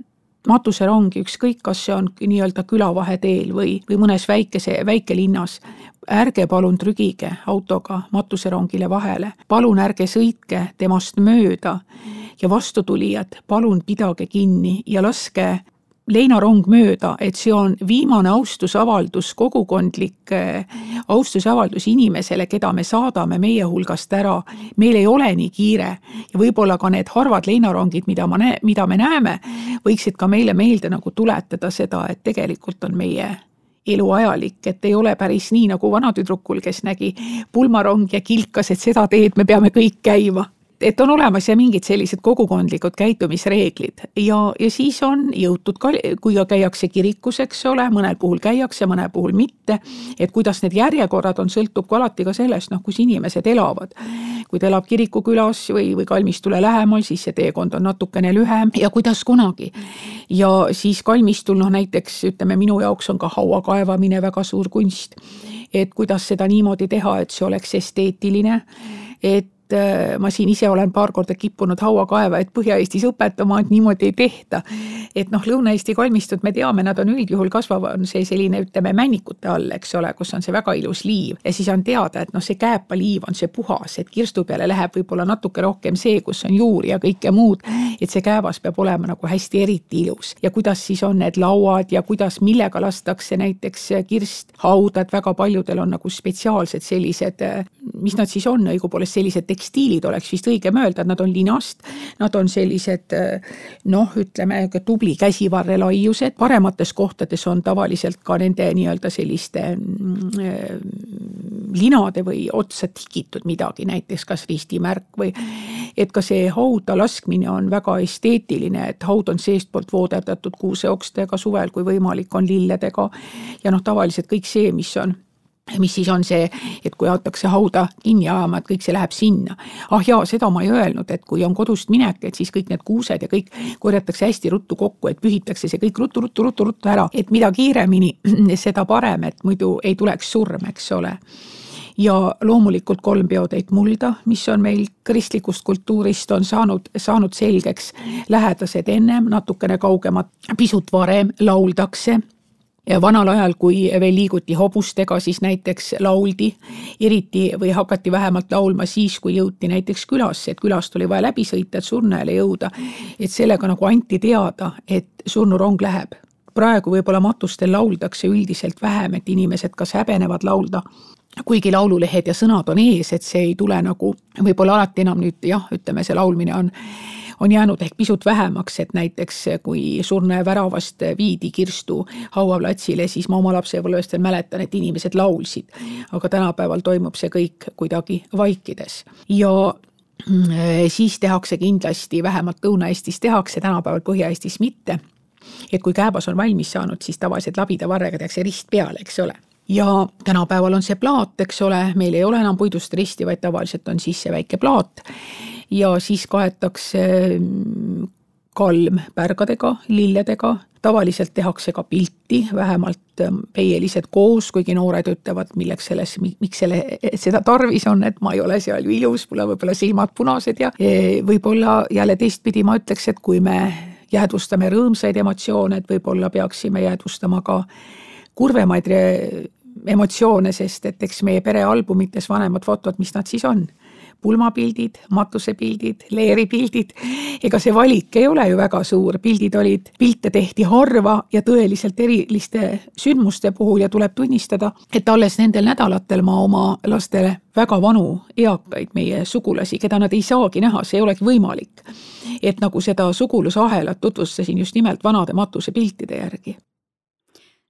matuserongi, ükskõik, kas see on nii-öelda külavaheteel või, või mõnes väikese, väikelinnas. ärge palun trügige autoga matuserongile vahele, palun ärge sõitke temast mööda ja vastutulijad, palun pidage kinni ja laske leinarong mööda, et see on viimane austusavaldus, kogukondlik äh, austusavaldus inimesele, keda me saadame meie hulgast ära. meil ei ole nii kiire ja võib-olla ka need harvad leinarongid, mida ma näe-, mida me näeme, võiksid ka meile meelde nagu tuletada seda, et tegelikult on meie eluajalik, et ei ole päris nii nagu vanatüdrukul, kes nägi pulmarong ja kilkas, et seda teed me peame kõik käima et on olemas ja mingid sellised kogukondlikud käitumisreeglid ja, ja siis on jõutud ka, kui käiakse kirikus, eks ole, mõnel puhul käiakse, mõnel puhul mitte. et kuidas need järjekorrad on, sõltub ka alati ka sellest, noh, kus inimesed elavad. kui ta elab kirikukülas või, või kalmistule lähemal, siis see teekond on natukene lühem ja kuidas kunagi. ja siis kalmistul noh, näiteks ütleme, minu jaoks on ka haua kaevamine väga suur kunst. et kuidas seda niimoodi teha, et see oleks esteetiline, et et äh, ma siin ise olen paar korda kippunud hauakaevajaid Põhja-Eestis õpetama, et niimoodi ei tehta. et noh, Lõuna-Eesti kalmistud, me teame, nad on üldjuhul kasvav, on see selline, ütleme, männikute all, eks ole, kus on see väga ilus liiv ja siis on teada, et noh, see kääpaliiv on see puhas, et kirstu peale läheb võib-olla natuke rohkem see, kus on juuri ja kõike muud. et see käävas peab olema nagu hästi eriti ilus ja kuidas siis on need lauad ja kuidas, millega lastakse näiteks kirst hauda, et väga paljudel on nagu spetsiaalsed sellised, mis nad siis on õigupoolest sellised tekstiilid oleks vist õigem öelda, et nad on linast. Nad on sellised noh, ütleme tubli käsivarre laiused, paremates kohtades on tavaliselt ka nende nii-öelda selliste mm, linade või otsa tikitud midagi, näiteks kas ristimärk või et ka see hauda laskmine on väga esteetiline, et haud on seestpoolt vooderdatud kuuseokstega, suvel kui võimalik, on lilledega ja noh, tavaliselt kõik see, mis on mis siis on see, et kui hakatakse hauda kinni ajama, et kõik see läheb sinna. ah jaa, seda ma ei öelnud, et kui on kodust minek, et siis kõik need kuused ja kõik korjatakse hästi ruttu kokku, et pühitakse see kõik ruttu, ruttu, ruttu, ruttu ära, et mida kiiremini, (clears throat) seda parem, et muidu ei tuleks surm, eks ole ja loomulikult kolm peotäit mulda, mis on meil kristlikust kultuurist on saanud, saanud selgeks. lähedased ennem, natukene kaugemad, pisut varem lauldakse ja vanal ajal, kui veel liiguti hobustega, siis näiteks lauldi, eriti või hakati vähemalt laulma siis, kui jõuti näiteks külasse, et külast oli vaja läbi sõita, et surnajale jõuda. et sellega nagu anti teada, et surnurong läheb. praegu võib-olla matustel lauldakse üldiselt vähem, et inimesed kas häbenevad laulda kuigi laululehed ja sõnad on ees, et see ei tule nagu võib-olla alati enam nüüd jah, ütleme, see laulmine on on jäänud ehk pisut vähemaks, et näiteks kui surnuaia väravast viidi Kirstu hauaplatsile, siis ma oma lapsepõlvest veel mäletan, et inimesed laulsid. aga tänapäeval toimub see kõik kuidagi vaikides. Ja mm, siis tehakse kindlasti, vähemalt Lõuna-Eestis tehakse, tänapäeval Põhja-Eestis mitte. Et kui kääbas on valmis saanud, siis tavaliselt labida varrega tehakse rist peale, eks ole. Ja tänapäeval on see plaat, eks ole, meil ei ole enam puidust risti, vaid tavaliselt on sisse väike plaat ja siis kaetakse mm, kalm pärgadega, lilledega, tavaliselt tehakse ka pilti, vähemalt mm, peielised koos, kuigi noored ütlevad, milleks selles, miks selle, seda tarvis on, et ma ei ole seal ju ilus, mul on võib-olla silmad punased ja e, võib-olla jälle teistpidi ma ütleks, et kui me jäädvustame rõõmsaid emotsioone, et võib-olla peaksime jäädvustama ka kurvemaid emotsioone, sest et eks meie perealbumites vanemad fotod, mis nad siis on pulmapildid, matusepildid, leeripildid. ega see valik ei ole ju väga suur, pildid olid, pilte tehti harva ja tõeliselt eriliste sündmuste puhul ja tuleb tunnistada, et alles nendel nädalatel ma oma lastele väga vanu eakaid meie sugulasi, keda nad ei saagi näha, see ei olegi võimalik. et nagu seda sugulusahelat tutvustasin just nimelt vanade matusepiltide järgi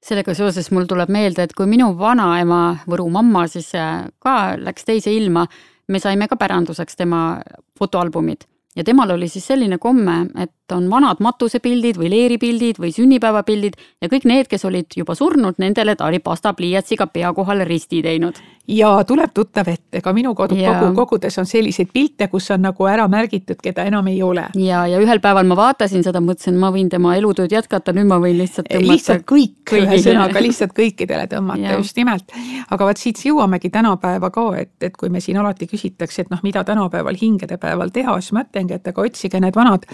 sellega seoses mul tuleb meelde, et kui minu vanaema, Võru mamma siis äh, ka läks teise ilma, me saime ka päranduseks tema fotoalbumid ja temal oli siis selline komme, et on vanad matusepildid või leeripildid või sünnipäevapildid ja kõik need, kes olid juba surnud, nendele ta oli pastapliiatsiga pea kohale risti teinud. ja tuleb tuttav ette, ka minu kodu ja. kogu, kogudes on selliseid pilte, kus on nagu ära märgitud, keda enam ei ole. ja, ja ühel päeval ma vaatasin seda, mõtlesin, ma võin tema elutööd jätkata, nüüd ma võin lihtsalt tõmmata. lihtsalt kõik, ühesõnaga lihtsalt kõikidele tõmmata, just nimelt. aga vot siit jõuamegi tänapäeva ka, et, et kui me siin alati küsitakse, et noh, mida tänapäeval hingedepäeval teha, siis ma ütlengi, aga otsige need vanad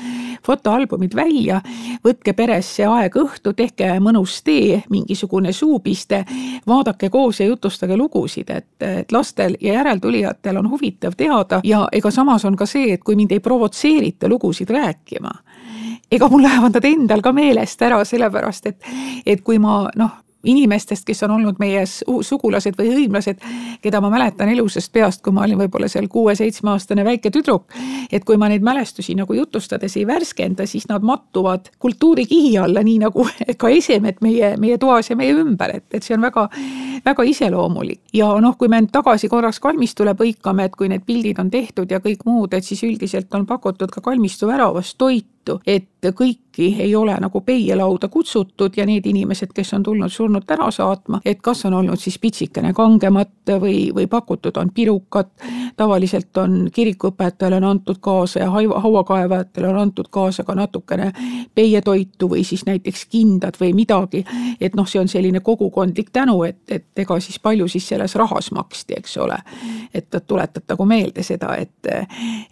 fotoalbumid välja, võtke peres see aeg õhtu, tehke mõnus tee, mingisugune suupiste, vaadake koos ja jutustage lugusid, et, et lastel ja järeltulijatel on huvitav teada ja ega samas on ka see, et kui mind ei provotseerita lugusid rääkima, ega mul lähevad nad endal ka meelest ära, sellepärast et, et kui ma noh, inimestest, kes on olnud meie sugulased või hõimlased, keda ma mäletan elusast peast, kui ma olin võib-olla seal kuue-seitsmeaastane väike tüdruk. et kui ma neid mälestusi nagu jutustades ei värskenda, siis nad mattuvad kultuurikihi alla, nii nagu (laughs) ka esemed meie, meie toas ja meie ümber, et, et see on väga, väga iseloomulik. ja noh, kui me nüüd tagasi korraks kalmistule põikame, et kui need pildid on tehtud ja kõik muud, et siis üldiselt on pakutud ka kalmistu väravas toitu, et kõiki ei ole nagu peielauda kutsutud ja need inimesed, kes on tulnud surnut ära saatma, et kas on olnud siis pitsikene kangemat või, või pakutud on pirukat, tavaliselt on kirikuõpetajale on antud kaasa ja hauakaevajatele on antud kaasa ka natukene peietoitu või siis näiteks kindad või midagi, et noh, see on selline kogukondlik tänu, et, et ega siis palju siis selles rahas maksti, eks ole. et tuletatagu meelde seda, et,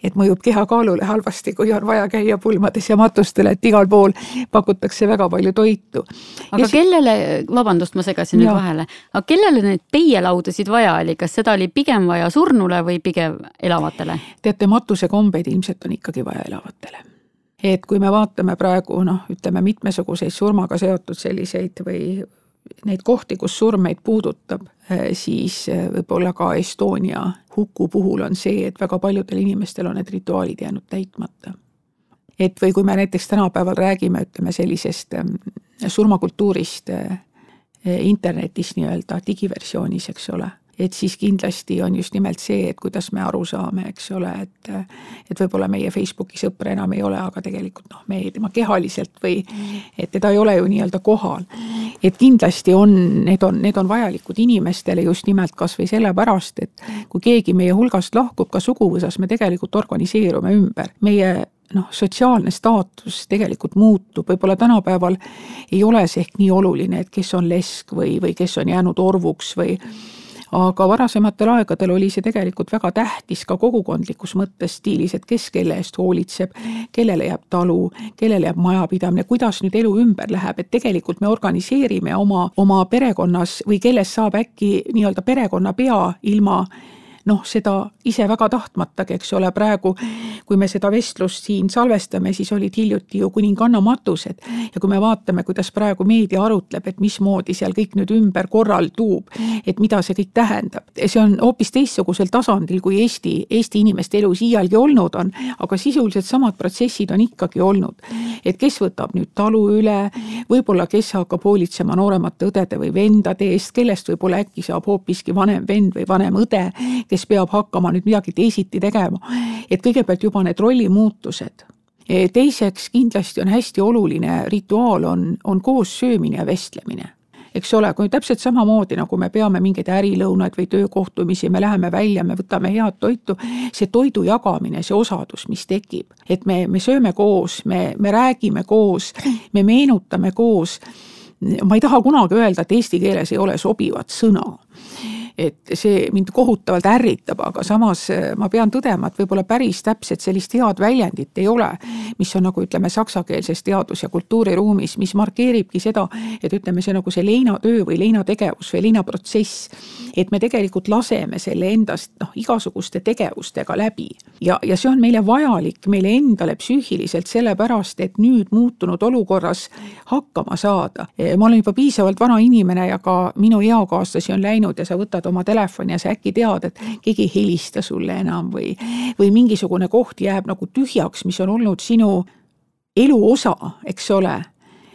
et mõjub kehakaalule halvasti, kui on vaja käia pulmades ja matustel et igal pool pakutakse väga palju toitu. aga ja kellele, vabandust, ma segasin nüüd vahele, aga kellele neid peielaudasid vaja oli, kas seda oli pigem vaja surnule või pigem elavatele? teate, matusekombeid ilmselt on ikkagi vaja elavatele. Et kui me vaatame praegu noh, ütleme mitmesuguseid surmaga seotud selliseid või neid kohti, kus surm meid puudutab, eh, siis eh, võib-olla ka Estonia huku puhul on see, et väga paljudel inimestel on need rituaalid jäänud täitmata et või kui me näiteks tänapäeval räägime, ütleme sellisest ähm, surmakultuurist äh, internetis nii-öelda digiversioonis, eks ole et siis kindlasti on just nimelt see, et kuidas me aru saame, eks ole, et et võib-olla meie Facebooki sõpra enam ei ole, aga tegelikult noh, me tema kehaliselt või et teda ei ole ju nii-öelda kohal. et kindlasti on, need on, need on vajalikud inimestele just nimelt kasvõi sellepärast, et kui keegi meie hulgast lahkub ka suguvõsas, me tegelikult organiseerume ümber, meie noh, sotsiaalne staatus tegelikult muutub, võib-olla tänapäeval ei ole see ehk nii oluline, et kes on lesk või, või kes on jäänud orvuks või aga varasematel aegadel oli see tegelikult väga tähtis ka kogukondlikus mõttes stiilis, et kes kelle eest hoolitseb, kellele jääb talu, kellele jääb majapidamine, kuidas nüüd elu ümber läheb, et tegelikult me organiseerime oma, oma perekonnas või kellest saab äkki nii-öelda perekonnapea ilma noh, seda ise väga tahtmatagi, eks ole, praegu kui me seda vestlust siin salvestame, siis olid hiljuti ju kuninganna matused ja kui me vaatame, kuidas praegu meedia arutleb, et mismoodi seal kõik nüüd ümber korraldub, et mida see kõik tähendab, see on hoopis teistsugusel tasandil, kui Eesti, Eesti inimeste elus iialgi olnud on, aga sisuliselt samad protsessid on ikkagi olnud. et kes võtab nüüd talu üle, võib-olla kes hakkab hoolitsema nooremate õdede või vendade eest, kellest võib-olla äkki saab hoopiski vanem vend või vanem õde, kes peab hakkama nüüd midagi teisiti tegema. et kõigepealt juba need rollimuutused teiseks kindlasti on hästi oluline rituaal, on, on koos söömine ja vestlemine eks ole, kui täpselt samamoodi, nagu me peame mingeid ärilõunaid või töökohtumisi, me läheme välja, me võtame head toitu, see toidu jagamine, see osadus, mis tekib, et me, me sööme koos, me, me räägime koos, me meenutame koos. ma ei taha kunagi öelda, et eesti keeles ei ole sobivat sõna et see mind kohutavalt ärritab, aga samas äh, ma pean tõdema, et võib-olla päris täpselt sellist head väljendit ei ole, mis on nagu ütleme, saksakeelses teadus- ja kultuuriruumis, mis markeeribki seda, et ütleme, see nagu see leinatöö või leinategevus või leinaprotsess, et me tegelikult laseme selle endast noh, igasuguste tegevustega läbi. ja, ja see on meile vajalik meile endale psüühiliselt sellepärast, et nüüd muutunud olukorras hakkama saada. ma olen juba piisavalt vana inimene ja ka minu eakaaslasi on läinud ja sa võtad võtad oma telefoni ja sa äkki tead, et keegi ei helista sulle enam või, või mingisugune koht jääb nagu tühjaks, mis on olnud sinu elu osa, eks ole.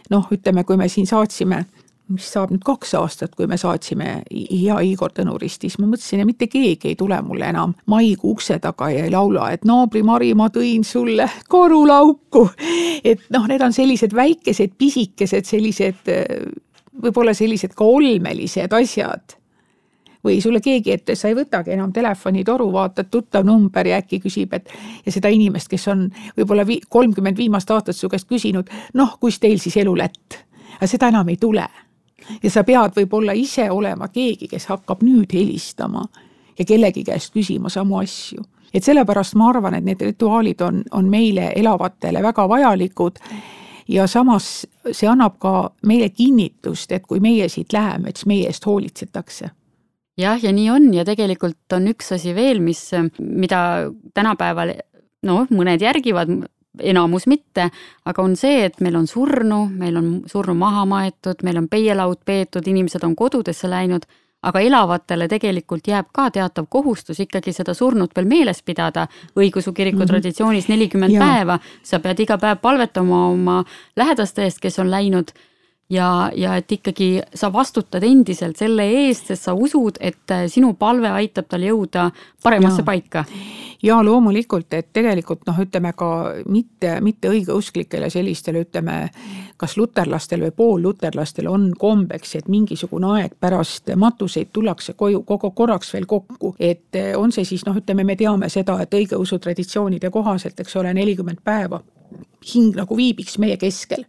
noh, ütleme, kui me siin saatsime mis saab nüüd kaks aastat, kui me saatsime hea Igor Tõnurist, siis ma mõtlesin, et mitte keegi ei tule mulle enam maikuu ukse taga ja ei laula, et naabri Mari, ma tõin sulle korulauku. et noh, need on sellised väikesed pisikesed sellised võib-olla sellised ka olmelised asjad või sulle keegi ette, sa ei võtagi enam telefonitoru, vaatad tuttav number ja äkki küsib, et ja seda inimest, kes on võib-olla kolmkümmend viimast aastat su käest küsinud, noh, kus teil siis elu lätt? aga seda enam ei tule. ja sa pead võib-olla ise olema keegi, kes hakkab nüüd helistama ja kellegi käest küsima samu asju. et sellepärast ma arvan, et need rituaalid on, on meile elavatele väga vajalikud ja samas see annab ka meile kinnitust, et kui meie siit läheme, et siis meie eest hoolitsetakse jah, ja nii on. Ja tegelikult on üks asi veel, mis, mida tänapäeval noh, mõned järgivad, enamus mitte, aga on see, et meil on surnu, meil on surnu maha maetud, meil on peielaud peetud, inimesed on kodudesse läinud, aga elavatele tegelikult jääb ka teatav kohustus ikkagi seda surnut veel meeles pidada. õigeusu kiriku mm -hmm. traditsioonis nelikümmend päeva, sa pead iga päev palvetama oma lähedaste eest, kes on läinud ja, ja et ikkagi sa vastutad endiselt selle eest, sest sa usud, et sinu palve aitab tal jõuda paremasse ja. paika. ja loomulikult, et tegelikult noh, ütleme ka mitte, mitte õigeusklikele sellistele, ütleme kas luterlastel või poolluterlastel on kombeks, et mingisugune aeg pärast matuseid tullakse koju kogu korraks veel kokku, et on see siis noh, ütleme, me teame seda, et õigeusu traditsioonide kohaselt, eks ole, nelikümmend päeva hing nagu viibiks meie keskel.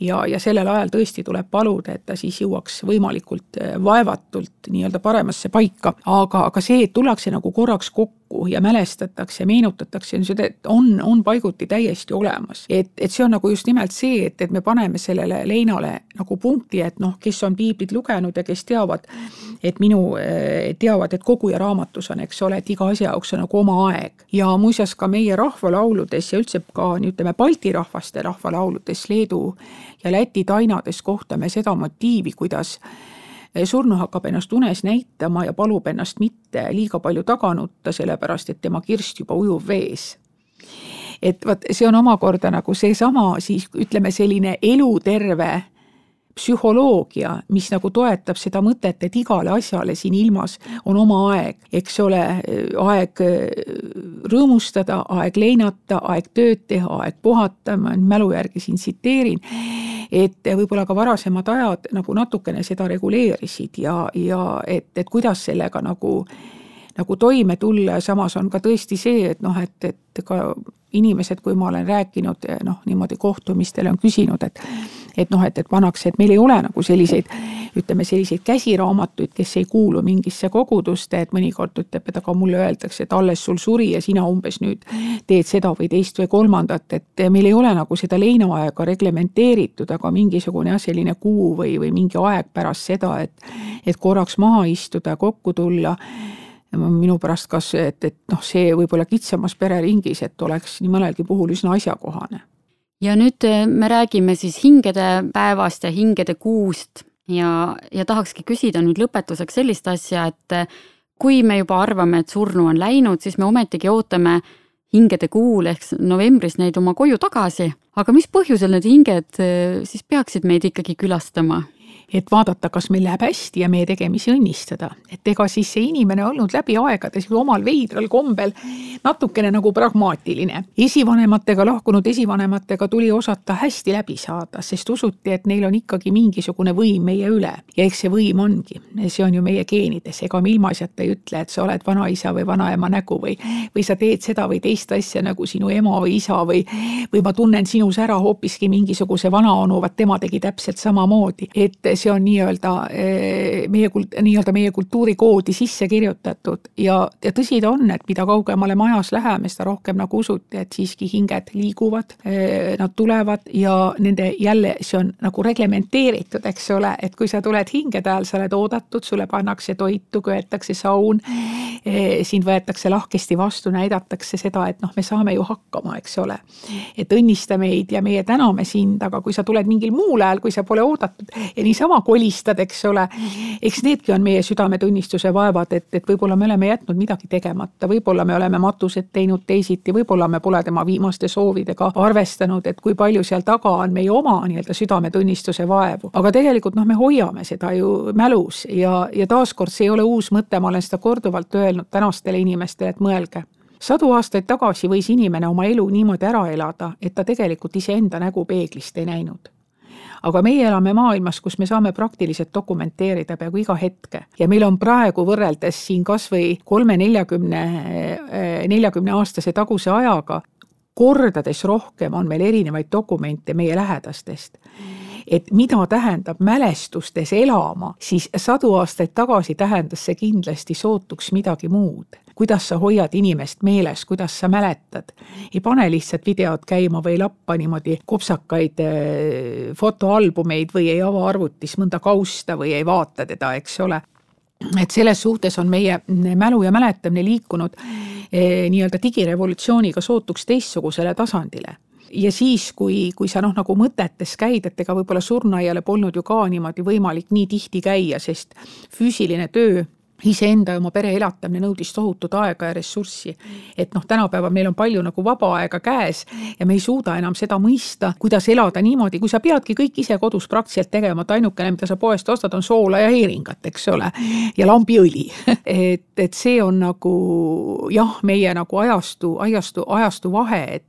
ja, ja sellel ajal tõesti tuleb paluda, et ta siis jõuaks võimalikult eh, vaevatult nii-öelda paremasse paika, aga, aga see, et tullakse nagu korraks kokku, ja mälestatakse, meenutatakse, on, on paiguti täiesti olemas. et, et see on nagu just nimelt see, et, et me paneme sellele leinale nagu punkti, et noh, kes on piiblit lugenud ja kes teavad, et minu, eh, teavad, et koguja raamatus on, eks ole, et iga asja jaoks on nagu oma aeg. ja muuseas ka meie rahvalauludes ja üldse ka ütleme, Balti rahvaste rahvalauludes, Leedu ja Läti tainades kohtame seda motiivi, kuidas surnu hakkab ennast unes näitama ja palub ennast mitte liiga palju taga nutta, sellepärast et tema kirst juba ujub vees. Et vot see on omakorda nagu seesama siis ütleme, selline eluterve psühholoogia, mis nagu toetab seda mõtet, et igale asjale siin ilmas on oma aeg, eks ole, aeg rõõmustada, aeg leinata, aeg tööd teha, aeg puhata, ma nüüd mälu järgi siin tsiteerin et võib-olla ka varasemad ajad nagu natukene seda reguleerisid ja, ja et, et kuidas sellega nagu nagu toime tulla ja samas on ka tõesti see, et noh, et, et ka inimesed, kui ma olen rääkinud noh, niimoodi kohtumistel on küsinud, et et noh, et, et pannakse, et meil ei ole nagu selliseid, ütleme selliseid käsiraamatuid, kes ei kuulu mingisse koguduste, et mõnikord ütleb, et aga mulle öeldakse, et alles sul suri ja sina umbes nüüd teed seda või teist või kolmandat, et meil ei ole nagu seda leinaaega reglementeeritud, aga mingisugune jah, selline kuu või, või mingi aeg pärast seda, et, et korraks maha istuda, kokku tulla minu pärast kas, et, et noh, see võib-olla kitsamas pereringis, et oleks nii mõnelgi puhul üsna asjakohane ja nüüd äh, me räägime siis hingede päevast ja hingede kuust ja, ja tahakski küsida nüüd lõpetuseks sellist asja, et äh, kui me juba arvame, et surnu on läinud, siis me ometigi ootame hingede kuul ehk novembris neid oma koju tagasi. aga mis põhjusel need hinged äh, siis peaksid meid ikkagi külastama? Et vaadata, kas meil läheb hästi ja meie tegemisi õnnistada. et ega siis see inimene olnud läbi aegade omal veidral kombel natukene nagu pragmaatiline. esivanematega, lahkunud esivanematega tuli osata hästi läbi saada, sest usuti, et neil on ikkagi mingisugune võim meie üle. ja eks see võim ongi, see on ju meie geenides, ega me ilmaasjata ei ütle, et sa oled vanaisa või vanaema nägu või, või sa teed seda või teist asja nagu sinu ema või isa või, või ma tunnen sinus ära hoopiski mingisuguse vanaonu, vaat tema tegi täpselt samamoodi. et see on nii-öelda eh, meie kult-, nii-öelda meie kultuurikoodi sisse kirjutatud ja, ja tõsi ta on, et mida kaugemale me ajas läheme, seda rohkem nagu usuti, et siiski hinged liiguvad, eh, nad tulevad ja nende jälle, see on nagu reglementeeritud, eks ole, et kui sa tuled hingede ajal, sa oled oodatud, sulle pannakse toitu, köetakse saun, eh, sind võetakse lahkesti vastu, näidatakse seda, et noh, me saame ju hakkama, eks ole. et õnnista meid ja meie täname sind, aga kui sa tuled mingil muul ajal, kui sa pole oodatud ja niisama kolistad, eks ole, eks needki on meie südametunnistuse vaevad, et, et võib-olla me oleme jätnud midagi tegemata, võib-olla me oleme matused teinud teisiti, võib-olla me pole tema viimaste soovidega arvestanud, et kui palju seal taga on meie oma nii-öelda südametunnistuse vaevu. aga tegelikult noh, me hoiame seda ju mälus ja, ja taaskord see ei ole uus mõte, ma olen seda korduvalt öelnud tänastele inimestele, et mõelge. Sadu aastaid tagasi võis inimene oma elu niimoodi ära elada, et ta tegelikult iseenda nägu peeglist ei näinud aga meie elame maailmas, kus me saame praktiliselt dokumenteerida peaaegu iga hetke. Ja meil on praegu võrreldes siin kas või kolme, neljakümne, neljakümne aastase taguse ajaga kordades rohkem on meil erinevaid dokumente meie lähedastest. Et mida tähendab mälestustes elama, siis sadu aastaid tagasi tähendas see kindlasti sootuks midagi muud kuidas sa hoiad inimest meeles, kuidas sa mäletad. ei pane lihtsalt videot käima või ei lappa niimoodi kopsakaid äh, fotoalbumeid või ei ava arvutis mõnda kausta või ei vaata teda, eks ole et selles suhtes on meie mälu ja mäletamine liikunud eh, nii-öelda digirevolutsiooniga sootuks teistsugusele tasandile ja siis, kui, kui sa noh, nagu mõtetes käid, et ega võib-olla surnuaiale polnud ju ka niimoodi võimalik nii tihti käia, sest füüsiline töö iseenda ja oma pere elatamine nõudis tohutut aega ja ressurssi. et noh, tänapäeval meil on palju nagu vaba aega käes ja me ei suuda enam seda mõista, kuidas elada niimoodi, kui sa peadki kõik ise kodus praktiliselt tegema, et ainukene, mida sa poest ostad, on soola ja heeringat, eks ole, ja lambiõli (laughs) et, et see on nagu jah, meie nagu ajastu, ajastu, ajastu vahe, et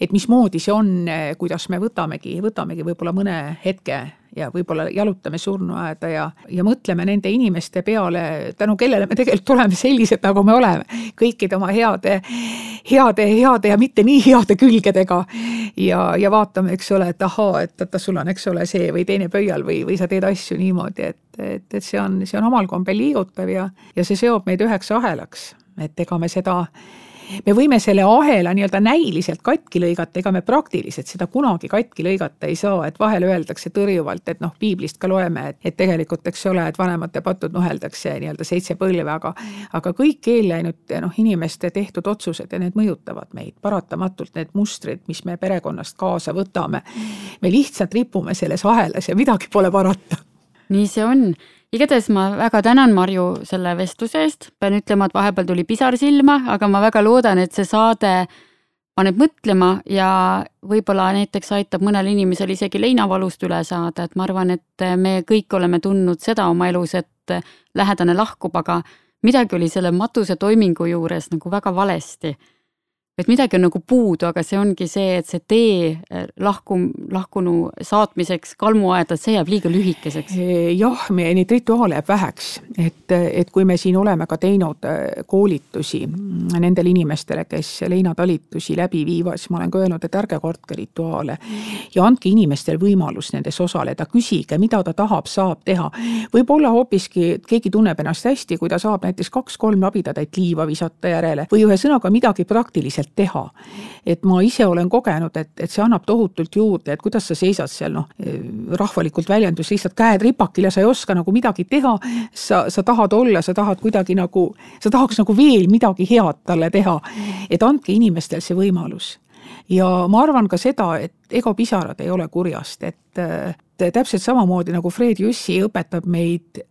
et mismoodi see on, kuidas me võtamegi, võtamegi võib-olla mõne hetke ja võib-olla jalutame surnuaeda ja, ja mõtleme nende inimeste peale, tänu kellele me tegelikult oleme sellised, nagu me oleme. kõikide oma heade, heade, heade ja mitte nii heade külgedega. ja, ja vaatame, eks ole, et ahaa, et oota, sul on, eks ole, see või teine pöial või, või sa teed asju niimoodi, et, et, et see on, see on omal kombel liigutav ja, ja see seob meid üheks ahelaks. et ega me seda me võime selle ahela nii-öelda näiliselt katki lõigata, ega me praktiliselt seda kunagi katki lõigata ei saa, et vahel öeldakse tõrjuvalt, et noh, piiblist ka loeme, et, et tegelikult, eks ole, et vanemate patud nuheldakse nii-öelda seitse põlve, aga aga kõik eelläinud noh, inimeste tehtud otsused ja need mõjutavad meid paratamatult, need mustrid, mis me perekonnast kaasa võtame. me lihtsalt ripume selles ahelas ja midagi pole parata. nii see on igatahes ma väga tänan Marju selle vestluse eest, pean ütlema, et vahepeal tuli pisar silma, aga ma väga loodan, et see saade paneb mõtlema ja võib-olla näiteks aitab mõnel inimesel isegi leinavalust üle saada, et ma arvan, et me kõik oleme tundnud seda oma elus, et lähedane lahkub, aga midagi oli selle matuse toimingu juures nagu väga valesti et midagi on nagu puudu, aga see ongi see, et see tee eh, lahku, lahkunu saatmiseks kalmuaeda, see jääb liiga lühikeseks. jah, meie neid rituaale jääb väheks, et, et kui me siin oleme ka teinud eh, koolitusi nendele inimestele, kes leinatalitusi läbi viivad, siis ma olen ka öelnud, et ärge kartke rituaale ja andke inimestele võimalus nendes osaleda, küsige, mida ta tahab, saab teha. võib-olla hoopiski keegi tunneb ennast hästi, kui ta saab näiteks kaks-kolm labidatäit liiva visata järele või ühesõnaga midagi praktilist lihtsalt teha. et ma ise olen kogenud, et, et see annab tohutult juurde, et kuidas sa seisad seal noh, rahvalikult väljendus, lihtsalt käed ripakil ja sa ei oska nagu midagi teha. sa, sa tahad olla, sa tahad kuidagi nagu, sa tahaks nagu veel midagi head talle teha. et andke inimestele see võimalus ja ma arvan ka seda, et ega pisarad ei ole kurjast, et täpselt samamoodi nagu Fred Jüssi õpetab meid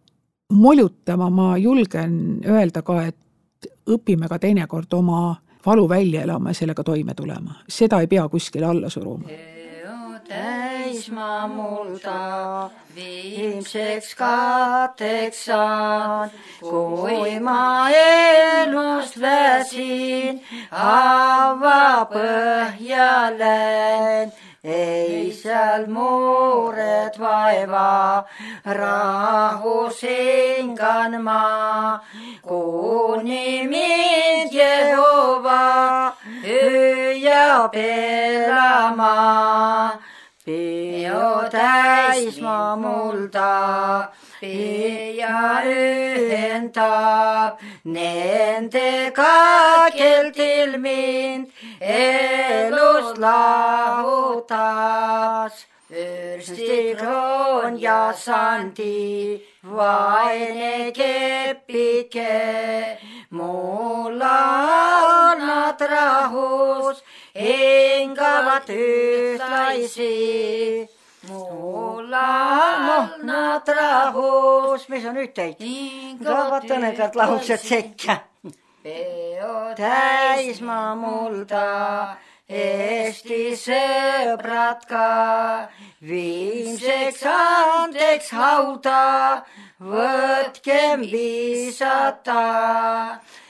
molutama, ma julgen öelda ka, et õpime ka teinekord oma valu välja elama ja sellega toime tulema, seda ei pea kuskile alla suruma. head täismaa mulda viimseks katteks saan, kui ma elust väsin, ava põhja lähen ei seal muured vaeva, rahus hingan ma, kuni mind Jehova hüüab elama. Peo täismaa mulda, ja ühendab nendega, keltil mind elust lahutas. ürstikroon ja sandi, vaene kepike, mulla nad rahus, hingavad ühtlaisi mulla nad rahus, mis on nüüd teid? kõlavad tõnekalt laulsed sekka. täismaa mulda Eesti sõbrad ka, viimseks andeks hauda, võtkem viisata.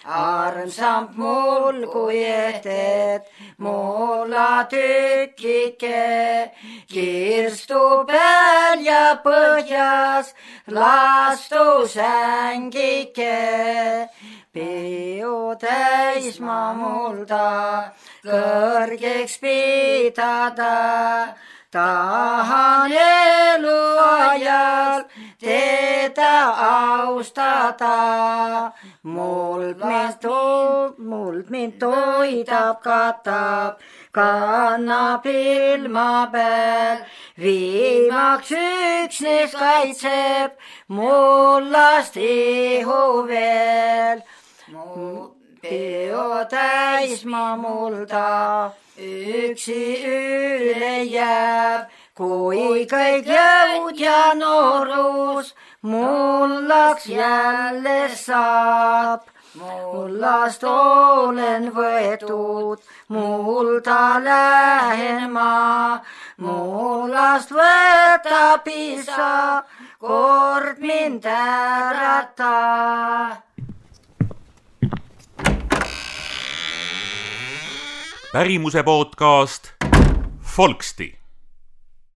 Armsam mul kui ehted, mulla tükike, kirstu peal ja põhjas lastusängike peo täismaa mulda kõrgeks pidada. Tahan eluajal teda austada. muld mind, muld mind toidab, katab, kannab ilma peal. viimaks üksnes kaitseb mullast ihu veel mu peo täismaa mulda, üksi üle jääb, kui kõik jõud ja noorus mullaks jälle saab. mullast olen võetud, mulda lähen ma, mullast võtab isa, kord mind ärata pärimuse podcast Folksti